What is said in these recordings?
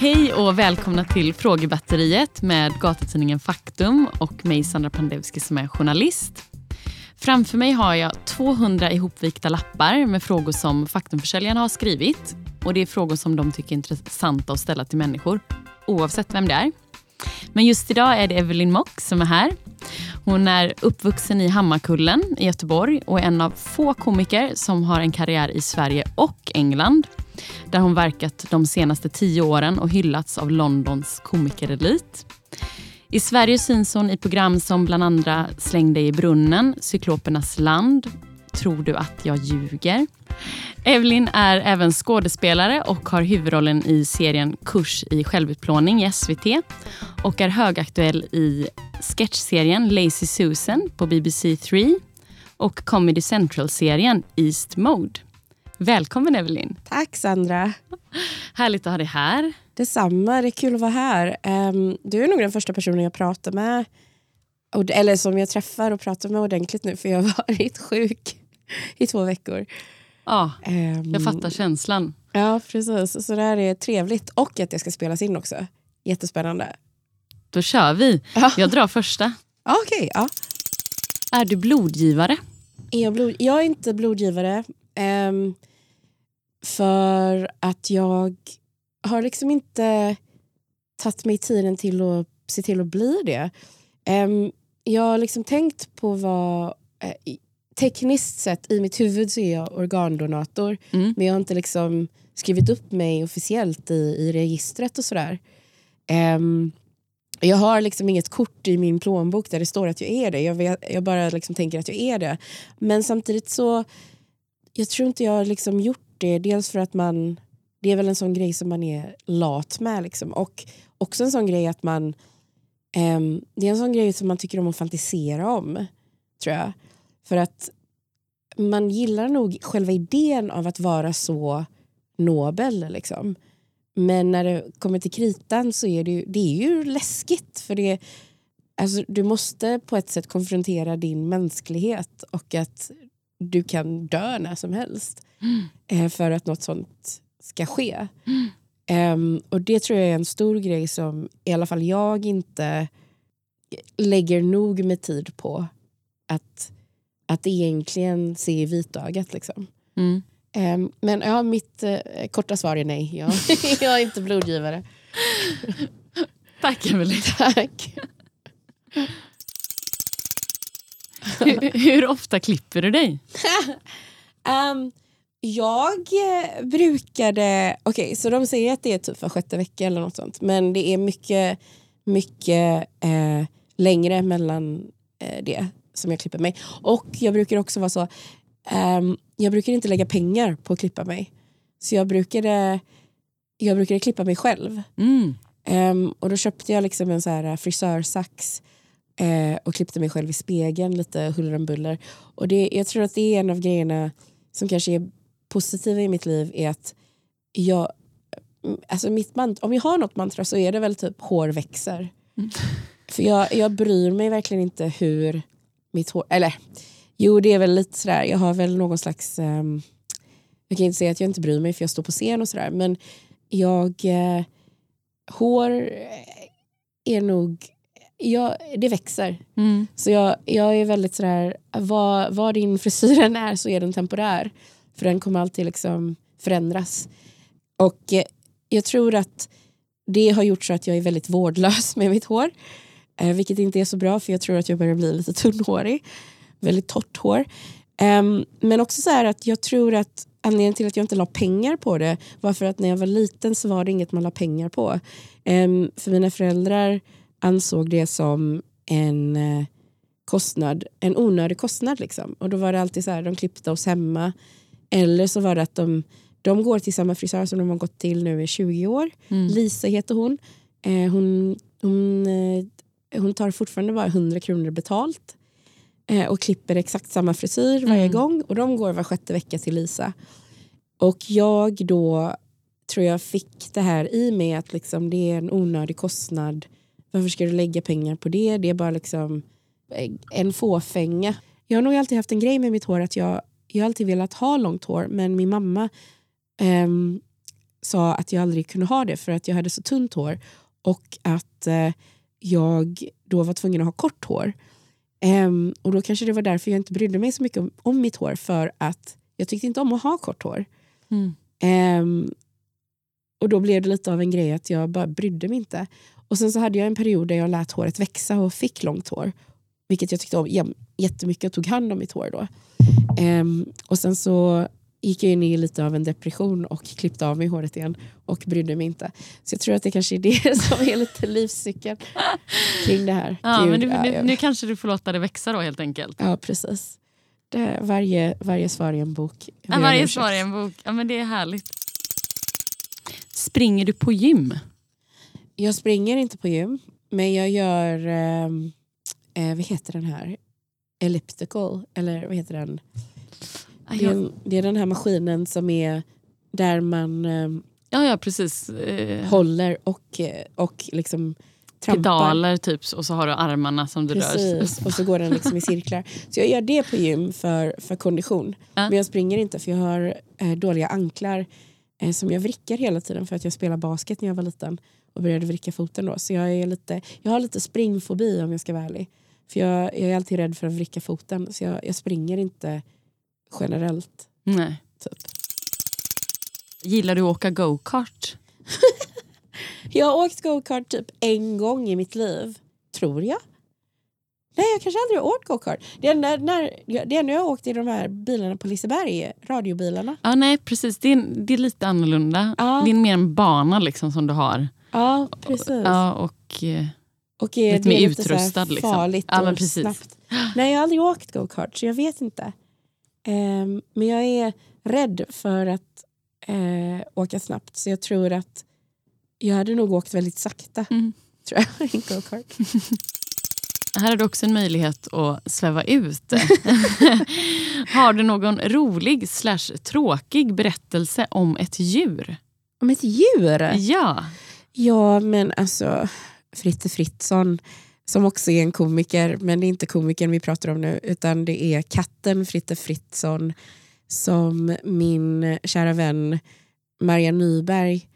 Hej och välkomna till Frågebatteriet med gatutidningen Faktum och mig Sandra Pandevski som är journalist. Framför mig har jag 200 ihopvikta lappar med frågor som Faktumförsäljarna har skrivit. Och Det är frågor som de tycker är intressanta att ställa till människor, oavsett vem det är. Men just idag är det Evelyn Mock som är här. Hon är uppvuxen i Hammarkullen i Göteborg och är en av få komiker som har en karriär i Sverige och England där hon verkat de senaste tio åren och hyllats av Londons komikerelit. I Sverige syns hon i program som bland andra Släng dig i brunnen, Cyklopernas land, Tror du att jag ljuger? Evelyn är även skådespelare och har huvudrollen i serien Kurs i självutplåning i SVT och är högaktuell i sketchserien Lazy Susan på BBC 3 och Comedy Central-serien East Mode. Välkommen Evelyn. Tack Sandra. Härligt att ha dig här. Detsamma, det är kul att vara här. Um, du är nog den första personen jag pratar med, eller som jag träffar och pratar med ordentligt nu för jag har varit sjuk i två veckor. Ja, um, jag fattar känslan. Ja, precis. Så det här är trevligt. Och att det ska spelas in också. Jättespännande. Då kör vi. Ja. Jag drar första. Okej, okay, ja. Är du blodgivare? Är jag, blod... jag är inte blodgivare. Um, för att jag har liksom inte tagit mig tiden till att se till att bli det. Um, jag har liksom tänkt på vad... Uh, tekniskt sett, i mitt huvud så är jag organdonator. Mm. Men jag har inte liksom skrivit upp mig officiellt i, i registret och sådär. Um, jag har liksom inget kort i min plånbok där det står att jag är det. Jag, vet, jag bara liksom tänker att jag är det. Men samtidigt så... Jag tror inte jag har liksom gjort det. Dels för att man... Det är väl en sån grej som man är lat med. Liksom. Och också en sån grej att man... Um, det är en sån grej som man tycker om att fantisera om. Tror jag. För att man gillar nog själva idén av att vara så nobel. Liksom. Men när det kommer till kritan så är det ju, det är ju läskigt. För det, alltså, du måste på ett sätt konfrontera din mänsklighet och att du kan dö när som helst mm. eh, för att något sånt ska ske. Mm. Um, och det tror jag är en stor grej som i alla fall jag inte lägger nog med tid på att, att egentligen se i vitögat. Liksom. Mm. Um, men ja, mitt uh, korta svar är nej. Jag, jag är inte blodgivare. Tack Emelie. Tack. hur, hur, ofta klipper du dig? um, jag eh, brukade... Okej, okay, så de säger att det är typ var sjätte vecka eller något sånt. Men det är mycket, mycket eh, längre mellan eh, det som jag klipper mig. Och jag brukar också vara så... Um, jag brukar inte lägga pengar på att klippa mig. Så jag brukade, jag brukade klippa mig själv. Mm. Um, och då köpte jag liksom en så här frisörsax uh, och klippte mig själv i spegeln lite huller om buller. Och det, jag tror att det är en av grejerna som kanske är positiva i mitt liv är att jag, alltså mitt mant om jag har något mantra så är det väl typ hår växer. Mm. För jag, jag bryr mig verkligen inte hur mitt hår, eller Jo, det är väl lite sådär. Jag har väl någon slags... Um, jag kan inte säga att jag inte bryr mig för jag står på scen och sådär. Men jag... Uh, hår är nog... Jag, det växer. Mm. Så jag, jag är väldigt sådär... Vad, vad din frisyr än är så är den temporär. För den kommer alltid liksom förändras. Och uh, jag tror att det har gjort så att jag är väldigt vårdlös med mitt hår. Uh, vilket inte är så bra för jag tror att jag börjar bli lite tunnhårig väldigt torrt hår. Um, men också så att jag tror att anledningen till att jag inte la pengar på det var för att när jag var liten så var det inget man la pengar på. Um, för mina föräldrar ansåg det som en uh, kostnad, en onödig kostnad. Liksom. Och då var det alltid så här, de klippte oss hemma. Eller så var det att de, de går till samma frisör som de har gått till nu i 20 år. Mm. Lisa heter hon. Uh, hon, hon, uh, hon tar fortfarande bara 100 kronor betalt eh, och klipper exakt samma frisyr varje mm. gång. Och de går var sjätte vecka till Lisa. Och jag då tror jag fick det här i mig att liksom, det är en onödig kostnad. Varför ska du lägga pengar på det? Det är bara liksom eh, en fåfänga. Jag har nog alltid haft en grej med mitt hår att jag jag har alltid velat ha långt hår men min mamma ehm, sa att jag aldrig kunde ha det för att jag hade så tunt hår och att eh, jag då var tvungen att ha kort hår. Ehm, och då kanske det var därför jag inte brydde mig så mycket om, om mitt hår för att jag tyckte inte om att ha kort hår. Mm. Ehm, och då blev det lite av en grej att jag bara brydde mig inte. Och sen så hade jag en period där jag lät håret växa och fick långt hår. Vilket jag tyckte om jättemycket och tog hand om mitt hår då. Ehm, och sen så gick jag in i lite av en depression och klippte av mig håret igen och brydde mig inte. Så jag tror att det kanske är det som är lite livscykeln kring det här. Ja, Gud, men nu, ja, nu, nu kanske du får låta det växa då helt enkelt. ja precis. Det, varje, varje svar i en bok. Ja, varje svar i en bok. Ja, men det är härligt. Springer du på gym? Jag springer inte på gym, men jag gör, ehm, eh, vad heter den här? Elliptical, eller vad heter den? Ja, Det är, det är den här maskinen som är där man ehm, ja, ja precis. Eh, håller och, eh, och liksom trampar. pedaler typ och så har du armarna som du rör. Precis, och så går den liksom i cirklar. Så jag gör det på gym för, för kondition. Ja. Men jag springer inte för jag har eh, dåliga anklar eh, som jag vrickar hela tiden för att jag spelade basket när jag var liten och började vricka foten då. Så jag, är lite, jag har lite springfobi om jag ska vara ärlig. För jag, jag är alltid rädd för att vricka foten så jag, jag springer inte generellt. Nej. Typ. Gillar du att åka go-kart? Jag har åkt go-kart typ en gång i mitt liv, tror jag. Nej, jag kanske aldrig har åkt go-kart. Det enda, när, det enda jag har åkt i de här bilarna på Liseberg, radiobilarna. Ja, nej, precis. Det är, det är lite annorlunda. Ja. Det är mer en bana liksom som du har. Ja, precis. Ja, och, eh, Och är Lite det mer lite utrustad, liksom. farligt Ja, och precis. snabbt. Nej, jag har aldrig åkt go-kart så jag vet inte. Ehm, men jag är rädd för att eh, åka snabbt så jag tror att jag hade nog åkt väldigt sakta. Mm. Tror jag, i go-kart. här har du också en möjlighet att sväva ut. har du någon rolig slash tråkig berättelse om ett djur? Om ett djur? Ja. Ja, men alltså Fritte Fritzson som också är en komiker, men det är inte komikern vi pratar om nu utan det är katten Fritte Fritzson som min kära vän Maria Nyberg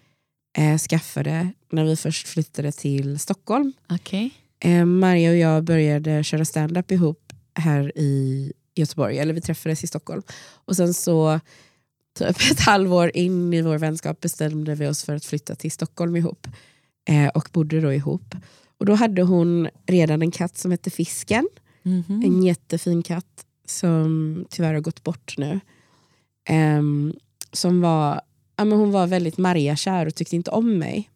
eh, skaffade när vi först flyttade till Stockholm. Okej. Eh, Maria och jag började köra stand-up ihop här i Göteborg, eller vi träffades i Stockholm. Och sen så typ ett halvår in i vår vänskap bestämde vi oss för att flytta till Stockholm ihop. Eh, och bodde då ihop. Och då hade hon redan en katt som hette Fisken. Mhm. En jättefin katt som tyvärr har gått bort nu. Ehm, som var, ja, men hon var väldigt Maria-kär och tyckte inte om mig.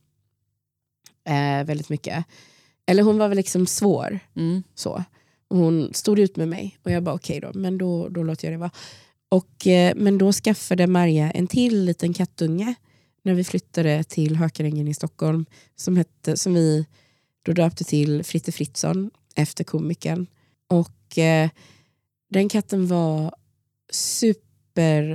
Eh, väldigt mycket. Eller hon var väl liksom svår. Mm. Så. Och hon stod ut med mig och jag bara okej då, men då, då låter jag det vara. Och, eh, men då skaffade Maria en till liten kattunge när vi flyttade till Hökarängen i Stockholm som, hette, som vi då döpte till Fritte Fritzson efter komikern. Och eh, den katten var superfin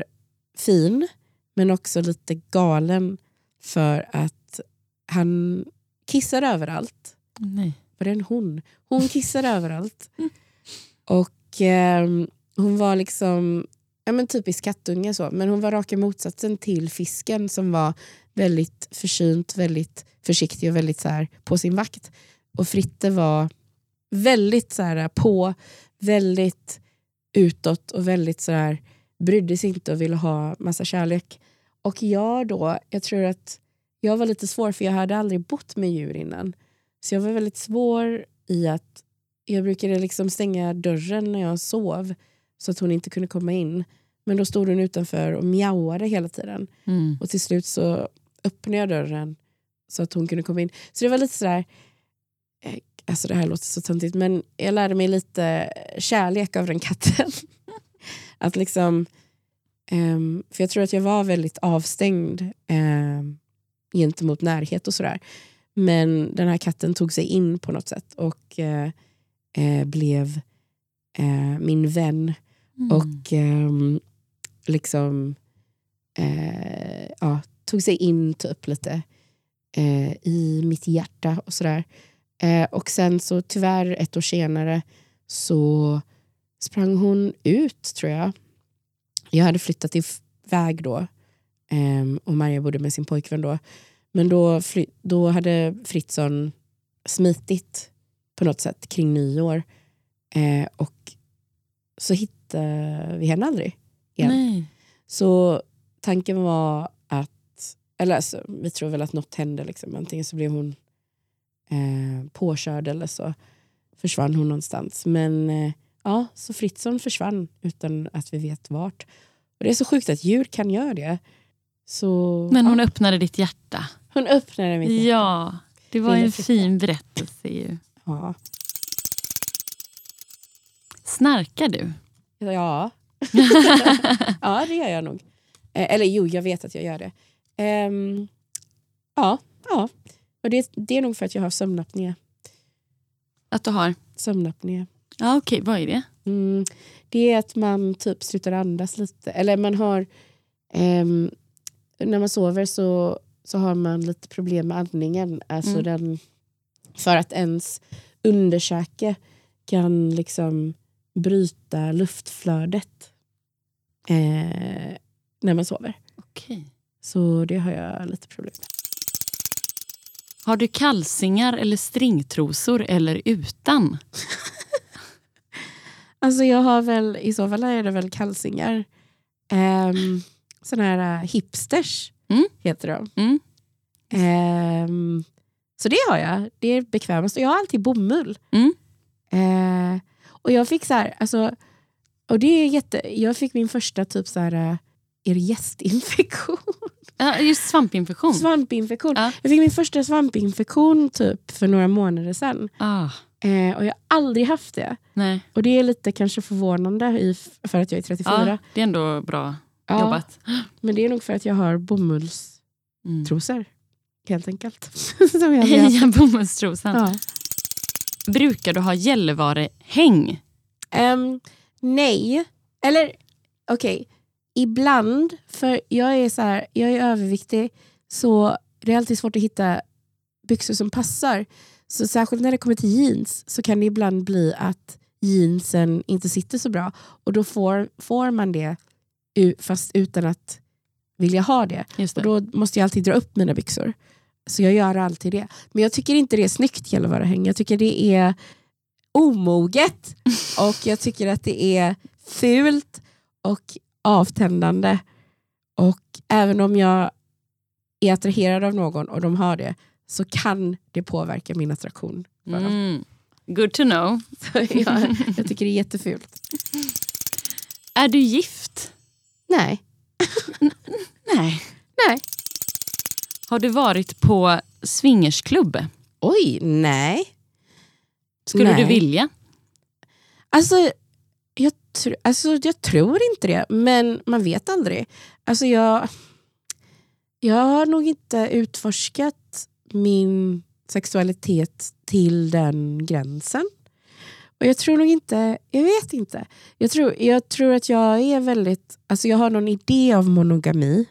men också lite galen för att han kissade överallt Nej. var det en hon? Hon kissade överallt. Och ehm, hon var liksom ja, men typisk kattunge så. Men hon var raka motsatsen till fisken som var väldigt försynt, väldigt försiktig och väldigt så här, på sin vakt. Och Fritte var väldigt så här, på, väldigt utåt och väldigt så här, brydde sig inte och ville ha massa kärlek. Och jag då, jag tror att jag var lite svår för jag hade aldrig bott med djur innan. Så jag var väldigt svår i att jag brukade liksom stänga dörren när jag sov så att hon inte kunde komma in. Men då stod hon utanför och mjauade hela tiden. Mm. Och till slut så öppnade jag dörren så att hon kunde komma in. Så det var lite sådär, eh, alltså det här låter så töntigt men jag lärde mig lite kärlek av den katten. att liksom, ehm, för jag tror att jag var väldigt avstängd um, gentemot närhet och sådär. Men den här katten tog sig in på något sätt och eh, eh, blev eh, min vän Mm. och ehm, liksom ja, tog sig in typ lite eh, i mitt hjärta och sådär. Eh, och sen så tyvärr ett år senare så sprang hon ut tror jag. jag hade flyttat iväg då ehm, och Maria bodde med sin pojkvän då. Men då, då hade Fritzson smitit på något sätt kring nyår. Eh, och så hittade vi henne aldrig igen. Nej. Så tanken var eller alltså, vi tror väl att något hände. Liksom. Antingen så blev hon eh, påkörd eller så försvann hon någonstans. Men eh, ja, så Fritzson försvann utan att vi vet vart. Och det är så sjukt att djur kan göra det. Så, Men hon ja, öppnade ditt hjärta. hon öppnade mitt hjärta. Ja, det var en fin berättelse ju. Ja. Snarkar du? Ja. ja, det gör jag nog. Eh, eller jo, jag vet att jag gör det. Ehm, ja, ja. Och det, det är nog för att jag har sömnapné. Att du har? sömnapné. Ja, okej. Vad är det? Mm, det är att man typ slutar andas lite. Eller man har... ehm, när man sover så, så har man lite problem med andningen. Alltså Mm. den, för att ens underkäke kan liksom bryta luftflödet eh, när man sover. Okej. Så det har jag lite problem med. Har du kalsingar eller stringtrosor eller utan? Alltså jag har väl, i så fall är det väl kalsingar. Um, såna här uh, hipsters Mm. heter de. Mm. Ehm, så det har jag. Det är bekvämast. Och jag har alltid bomull. Mm. Eh, och jag fick så här, alltså, och det är jätte, jag fick min första typ så här, eh, är det gästinfektion? Ja, just svampinfektion. Svampinfektion. Ja. Jag fick min första svampinfektion typ för några månader sedan. Ah, Eh, och jag har aldrig haft det. nej. Och det är lite kanske förvånande i, för att jag är 34. Ja, det är ändå bra Ja, jobbat. Men det är nog för att jag har bomullstrosor. Mm. Helt enkelt. Som jag. Heja bomullstrosan. ja. Brukar du ha Gällivare-häng? Ehm, nej. Eller okej. Ibland, för jag är så här, jag är överviktig så det är alltid svårt att hitta byxor som passar. Så särskilt när det kommer till jeans så kan det ibland bli att jeansen inte sitter så bra. Och då får, får man det fast utan att vilja ha det. Just Och det. då måste jag alltid dra upp mina byxor. Så jag gör alltid det. Men jag tycker inte det är snyggt Gällivare-häng. Jag tycker det är omoget. och jag tycker att det är fult och avtändande. Och även om jag är attraherad av någon och de har det så kan det påverka min attraktion. för dem. Mm. Good to know. Jag, jag tycker det är jättefult. Är du gift? Nej. Nej. Nej. Har du varit på swingersklubb? Oj, nej. Skulle Nej. du vilja? Alltså jag, tr- alltså, jag tror inte det, men man vet aldrig. Alltså, jag, jag har nog inte utforskat min sexualitet till den gränsen. Och jag tror nog inte, jag vet inte. Jag tror, jag tror att jag är väldigt, alltså jag har någon idé av monogami.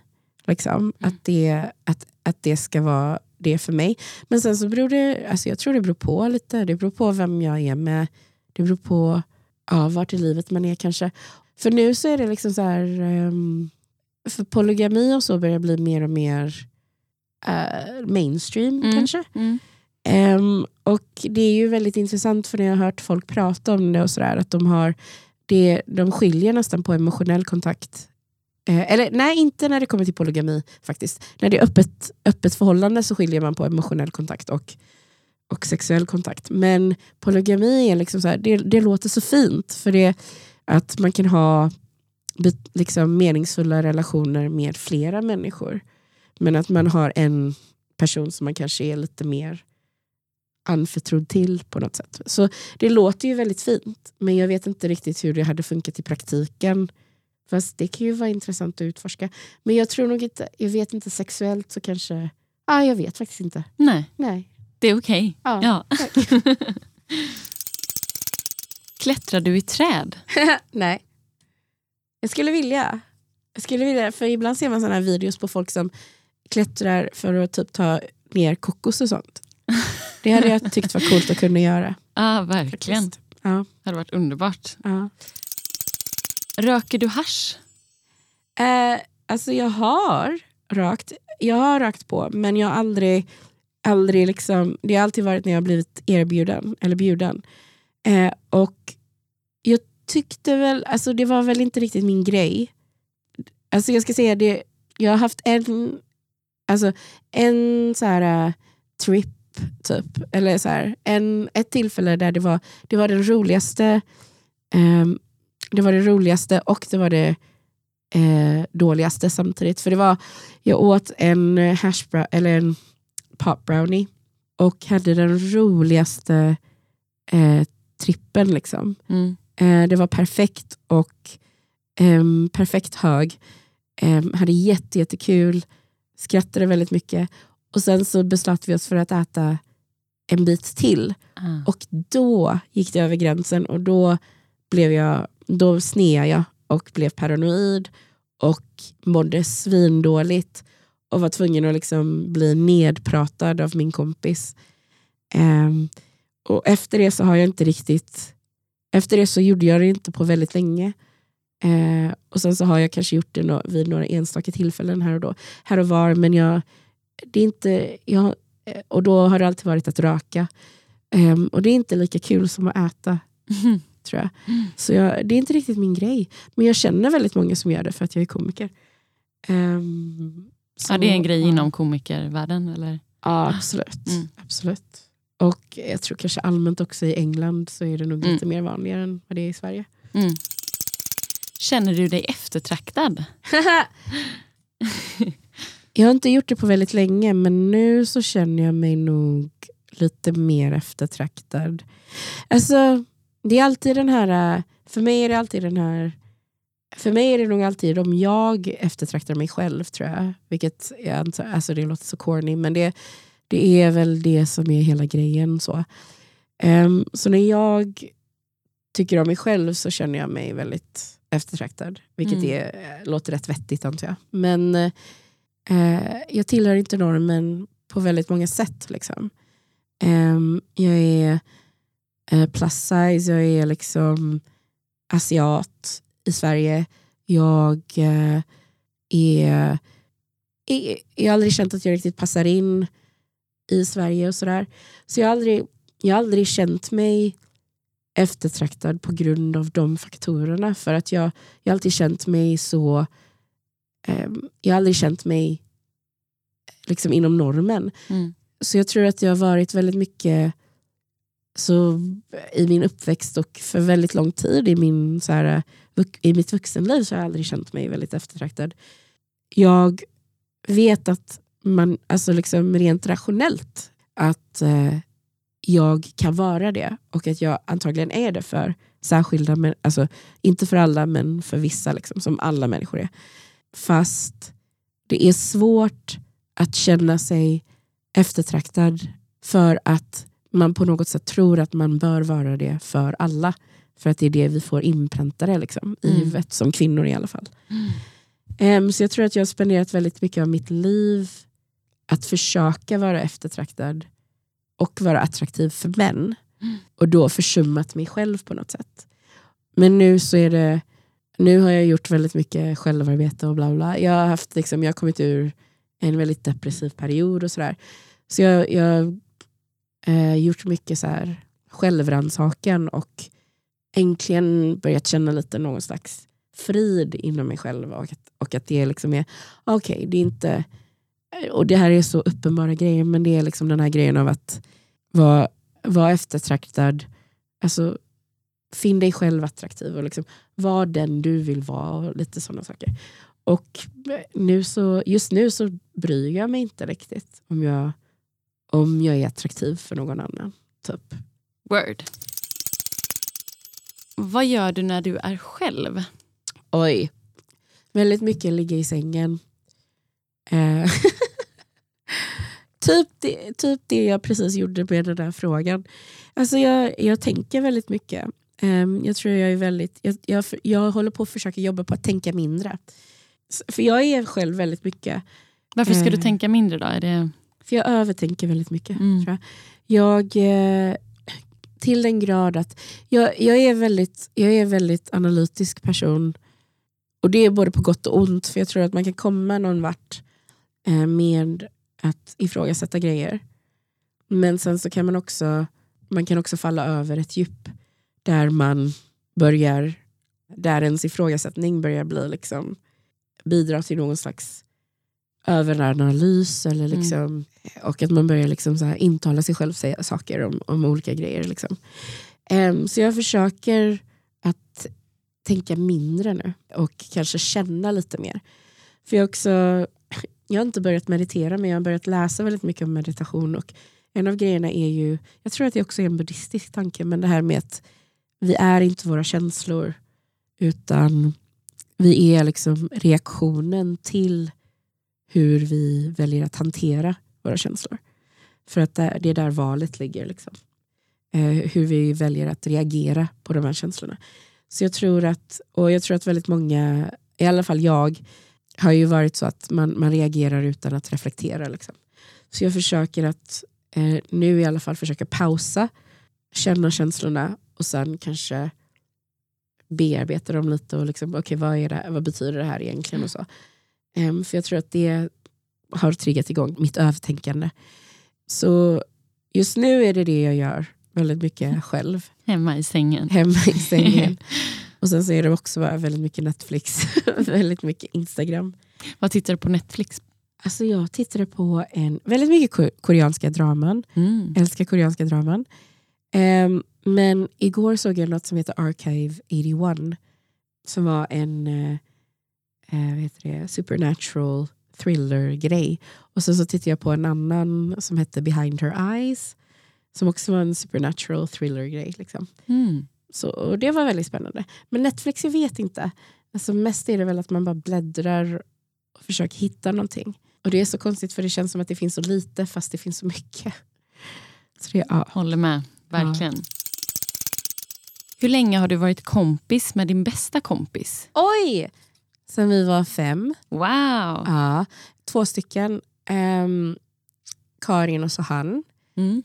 Liksom, att, det, att, att det ska vara det för mig. Men sen så beror det, alltså jag tror det beror på lite. Det beror på vem jag är med. Det beror på ja, vart i livet man är kanske. För nu så är det liksom så här, ehm, för polygami och så börjar bli mer och mer eh, mainstream Mm. kanske. Mm. Ehm, och det är ju väldigt intressant för när jag har hört folk prata om det och sådär att de har det, de skiljer nästan på emotionell kontakt. Eh, eller nej, inte när det kommer till polygami faktiskt. När det är öppet, öppet förhållande så skiljer man på emotionell kontakt och, och sexuell kontakt. Men polygami är liksom så här, det, det låter så fint för det att man kan ha liksom meningsfulla relationer med flera människor. Men att man har en person som man kanske är lite mer anförtrodd till på något sätt. Så det låter ju väldigt fint, men jag vet inte riktigt hur det hade funkat i praktiken. Fast det kan ju vara intressant att utforska. Men jag tror nog inte, jag vet inte sexuellt så kanske, ah, jag vet faktiskt inte. Nej, Nej. Det är okej. Ja, Ja. tack. Klättrar du i träd? Nej. Jag skulle vilja. Jag skulle vilja, för ibland ser man här videos på folk som klättrar för att typ ta ner kokos och sånt. Det hade jag tyckt var coolt att kunna göra. Ja, verkligen. faktiskt. Ja, Det hade varit underbart. ja. Röker du hasch? Eh, alltså jag har rökt. Jag har rökt på men jag har aldrig, aldrig liksom, det har alltid varit när jag har blivit erbjuden eller bjuden. Eh, och jag tyckte väl, alltså det var väl inte riktigt min grej. Alltså jag ska säga det, jag har haft en, alltså en så här uh, trip typ, eller så här, en, ett tillfälle där det var, det var den roligaste um, det var det roligaste och det var det eh, dåligaste samtidigt. För det var, jag åt en eh, hash eller en pop brownie och hade den roligaste eh, trippen. Liksom. Mm. Eh, det var perfekt och ehm, perfekt hög. Ehm, hade jätte, jättekul, skrattade väldigt mycket. Och sen så beslöt vi oss för att äta en bit till. Ah. Och då gick det över gränsen och då blev jag, då sneade jag och blev paranoid och mådde svindåligt och var tvungen att liksom bli nedpratad av min kompis. Ehm, och efter det så har jag inte riktigt, efter det så gjorde jag det inte på väldigt länge. Eh, och sen så har jag kanske gjort det no vid några enstaka tillfällen här och då. Här och var, men jag, det är inte, jag, eh, och då har det alltid varit att röka. Ehm, och det är inte lika kul som att äta, tror jag. Så jag, det är inte riktigt min grej. Men jag känner väldigt många som gör det för att jag är komiker. Ehm, så- Ja, det är en grej inom komikervärlden? Eller? Ja, absolut. Mm. absolut. Och jag tror kanske allmänt också i England så är det nog Mm. lite mer vanligare än vad det är i Sverige. Mm. Känner du dig eftertraktad? Jag har inte gjort det på väldigt länge men nu så känner jag mig nog lite mer eftertraktad. Alltså, det är alltid den här, för mig är det alltid den här, för mig är det nog alltid om jag eftertraktar mig själv tror jag. Vilket jag antar, alltså det låter så corny men det, det är väl det som är hela grejen. Så, Ehm, så när jag tycker om mig själv så känner jag mig väldigt eftertraktad. Vilket Mm. är, eh, låter rätt vettigt antar jag. Men eh, jag tillhör inte normen på väldigt många sätt. Liksom. Ehm, jag är eh, plus size, jag är liksom asiat i Sverige. Jag eh, är, är, jag har aldrig känt att jag riktigt passar in i Sverige och sådär. Så jag har aldrig, jag har aldrig känt mig eftertraktad på grund av de faktorerna. För att jag, jag har alltid känt mig så... ehm, jag har aldrig känt mig liksom inom normen. Mm. Så jag tror att jag har varit väldigt mycket så i min uppväxt och för väldigt lång tid i, min, så här, i mitt vuxenliv så har jag aldrig känt mig väldigt eftertraktad. Jag vet att man, alltså liksom rent rationellt, att eh, jag kan vara det och att jag antagligen är det för särskilda, men, alltså inte för alla men för vissa, liksom, som alla människor är. Fast det är svårt att känna sig eftertraktad för att man på något sätt tror att man bör vara det för alla. För att det är det vi får inpräntade liksom, i Mm. huvudet, som kvinnor i alla fall. Em, så jag tror att jag har spenderat väldigt mycket av mitt liv att försöka vara eftertraktad och vara attraktiv för män. Mm. Och då försummat mig själv på något sätt. Men nu så är det nu har jag gjort väldigt mycket självarbete och bla bla. Jag har, haft, liksom, jag har kommit ur en väldigt depressiv period och sådär. Så jag jag eh, gjort mycket så här självrannsakan och äntligen börjat känna lite någon slags frid inom mig själv och att, och att det liksom är, okej, det är inte, eh, och det här är så uppenbara grejer, men det är liksom den här grejen av att vara, vara eftertraktad, alltså finn dig själv attraktiv och liksom var den du vill vara och lite sådana saker. Och nu så, just nu så bryr jag mig inte riktigt om jag, om jag är attraktiv för någon annan. Typ. Word. Vad gör du när du är själv? Oj. Väldigt mycket ligga i sängen. Eh, typ, det, typ det jag precis gjorde med den där frågan. Alltså jag, jag tänker väldigt mycket. Ehm, jag tror jag är väldigt... Jag, jag, jag håller på att försöka jobba på att tänka mindre. För jag är själv väldigt mycket... Varför ska du Eh. tänka mindre då? Är det... För jag övertänker väldigt mycket. Mm. tror jag. Jag, eh, till den grad att jag, jag, är väldigt, jag är väldigt analytisk person och det är både på gott och ont, för jag tror att man kan komma någon vart eh, med att ifrågasätta grejer. Men sen så kan man också, man kan också falla över ett djup där man börjar, där ens ifrågasättning börjar bli liksom, bidra till någon slags överanalys eller Mm. liksom, och att man börjar liksom så här intala sig själv säga saker om, om olika grejer. Liksom. Em, så jag försöker att tänka mindre nu och kanske känna lite mer. För jag, också, jag har inte börjat meditera men jag har börjat läsa väldigt mycket om meditation och en av grejerna är ju, jag tror att det också är en buddhistisk tanke, men det här med att vi är inte våra känslor utan vi är liksom reaktionen till hur vi väljer att hantera våra känslor. För att det är där valet ligger. Liksom. Eh, hur vi väljer att reagera på de här känslorna. Så jag tror att, och jag tror att väldigt många, i alla fall jag, har ju varit så att man, man reagerar utan att reflektera. Liksom. Så jag försöker att eh, nu i alla fall försöka pausa, känna känslorna och sen kanske bearbeta dem lite och liksom, okay, vad, är det, vad betyder det här egentligen? och så. Em, för jag tror att det har triggat igång mitt övertänkande. Så just nu är det det jag gör väldigt mycket själv, Hemma i sängen. hemma i sängen. Och sen så är det också väldigt mycket Netflix, väldigt mycket Instagram. Vad tittar du på Netflix? Alltså jag tittade på en, väldigt mycket ko- koreanska draman. Mm. älskar koreanska draman. Ehm, men igår såg jag något som heter Archive 81. Som var en eh, heter det, supernatural thriller-grej. Och sen så tittade jag på en annan som hette Behind Her Eyes. Som också var en supernatural thriller-grej. Liksom. Mm. Så, och det var väldigt spännande. Men Netflix, jag vet inte. Alltså mest är det väl att man bara bläddrar och försöker hitta någonting. Och det är så konstigt för det känns som att det finns så lite fast det finns så mycket. Så det, ja. Håller med, verkligen. Hur länge har du varit kompis med din bästa kompis? Oj! Sen vi var fem. Wow! Ja, två stycken. Ehm, Karin och Sohan. Mm.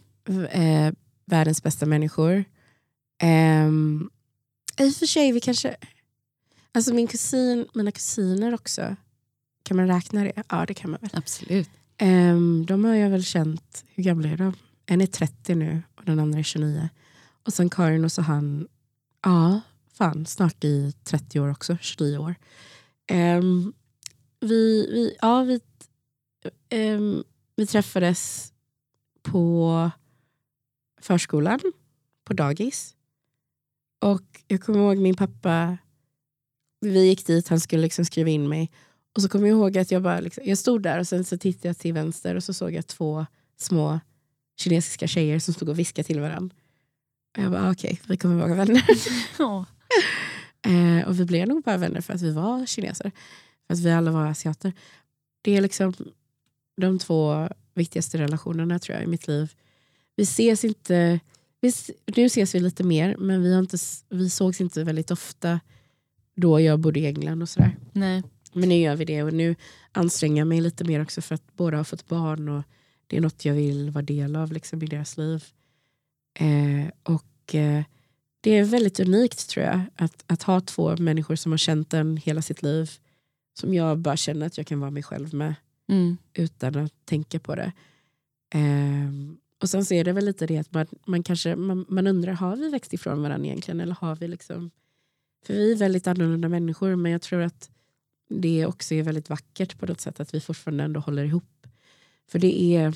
Eh, världens bästa människor. Um, I och för sig, vi kanske... Alltså min kusin, mina kusiner också. Kan man räkna det? Ja, det kan man väl. Absolut. Ehm, de har jag väl känt, hur gamla är de? En är 30 nu och den andra är 29. Och sen Karin och så han, ja, fan, snart i 30 år också, 29 år. Um, vi, vi, ja, vi, um, vi träffades på förskolan, på dagis. Och jag kommer ihåg min pappa, vi gick dit, han skulle liksom skriva in mig. Och så kommer jag ihåg att jag bara liksom, jag stod där och sen så tittade jag till vänster och så såg jag två små kinesiska tjejer som stod och viskade till varandra. Och jag bara, okej, okej, vi kommer vara vänner. Ja. Eh, och vi blev nog bara vänner för att vi var kineser. För att vi alla var asiater. Det är liksom de två viktigaste relationerna tror jag i mitt liv. Vi ses inte, vi, nu ses vi lite mer men vi, har inte, vi sågs inte väldigt ofta då jag bodde i England och sådär. Nej. Men nu gör vi det och nu anstränger jag mig lite mer också för att båda har fått barn och det är något jag vill vara del av liksom, i deras liv. Eh, och eh, det är väldigt unikt tror jag att, att ha två människor som har känt en hela sitt liv som jag bara känner att jag kan vara mig själv med Mm. utan att tänka på det. Ehm, och sen så är det väl lite det att man, man kanske man, man undrar, har vi växt ifrån varandra egentligen? Eller har vi liksom... För vi är väldigt annorlunda människor men jag tror att det också är väldigt vackert på något sätt att vi fortfarande ändå håller ihop. För det är,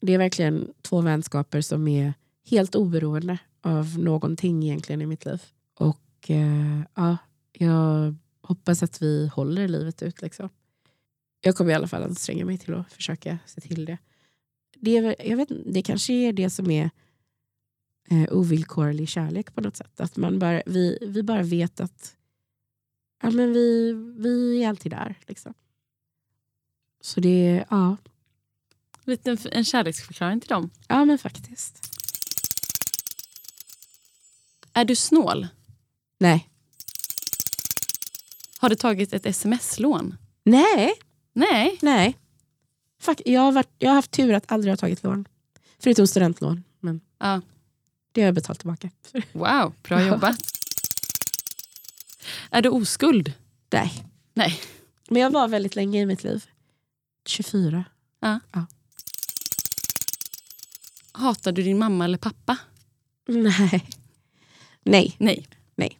det är verkligen två vänskaper som är helt oberoende av någonting egentligen i mitt liv. Och eh, ja, jag hoppas att vi håller livet ut. Liksom. Jag kommer i alla fall anstränga mig till att försöka se till det. Det, jag vet, det kanske är det som är eh, ovillkorlig kärlek på något sätt. Att man bara, vi, vi bara vet att ja, men vi, vi är alltid där. Liksom. Så det är, ja, en, en kärleksförklaring till dem. ja men faktiskt. Är du snål? Nej. Har du tagit ett sms-lån? Nej, Nej. nej. Fuck, jag, har varit, jag har haft tur att aldrig ha tagit lån. Förutom studentlån. Men Ja. det har jag betalt tillbaka. Wow, bra jobbat. Är du oskuld? Nej. Nej. Men jag var väldigt länge i mitt liv. 24. Hatar du din mamma eller pappa? Nej. Nej. Nej. Nej.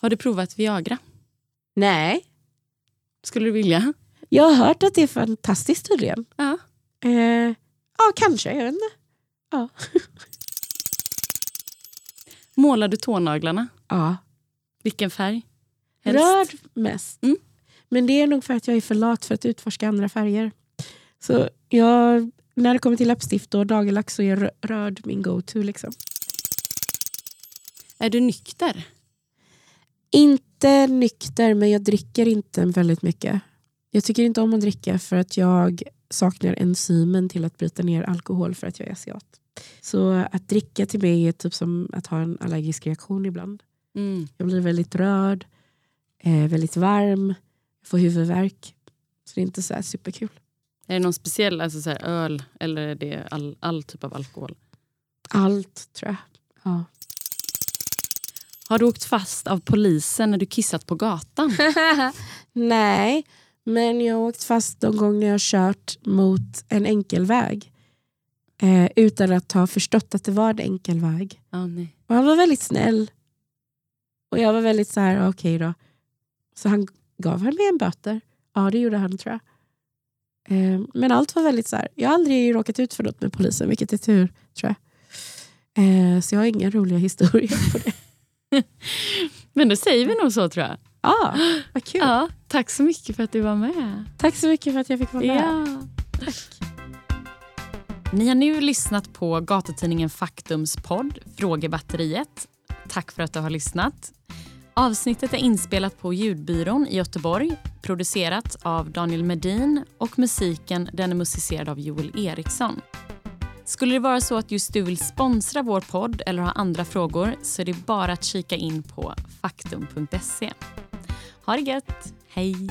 Har du provat Viagra? Nej. Skulle du vilja? Jag har hört att det är fantastiskt tydligen. Ja. Eh, ja, kanske. Jag vet inte. Ja. Målar du tånaglarna? ja. Vilken färg? Helst. Röd mest. Mm. Men det är nog för att jag är för lat för att utforska andra färger. Så jag, när det kommer till läppstift och nagellack så är rö- röd min go-to. Liksom. Är du nykter? Inte nykter, men jag dricker inte väldigt mycket. Jag tycker inte om att dricka för att jag saknar enzymen till att bryta ner alkohol för att jag är asiat. Så att dricka till mig är typ som att ha en allergisk reaktion ibland. Mm. Jag blir väldigt rörd, eh, väldigt varm, får huvudvärk. Så det är inte så superkul. Är det någon speciell alltså så öl eller är det all, all typ av alkohol? Allt tror jag. Ja. Har du åkt fast av polisen när du kissat på gatan? Nej, men jag har åkt fast de gånger jag har kört mot en enkelväg. Eh, utan att ha förstått att det var en enkelväg. Ja, nej. Och han var väldigt snäll. Och jag var väldigt så här, okej då. Så han gav han mig en böter. Ja, det gjorde han tror jag. Eh, men allt var väldigt så här. Jag har aldrig råkat ut för något med polisen, vilket är tur tror jag. Eh, så jag har inga roliga historier på det. Men då säger vi nog så tror jag. Ah, vad kul. Ja, tack så mycket för att du var med. Tack så mycket för att jag fick vara med. Ja. Ni har nu lyssnat på gatutidningen Faktums podd Frågebatteriet. Tack för att du har lyssnat. Avsnittet är inspelat på Ljudbyrån i Göteborg, producerat av Daniel Medin och musiken den är musicerad av Joel Eriksson. Skulle det vara så att just du vill sponsra vår podd eller ha andra frågor så är det bara att kika in på faktum.se. Ha det gött! Hej!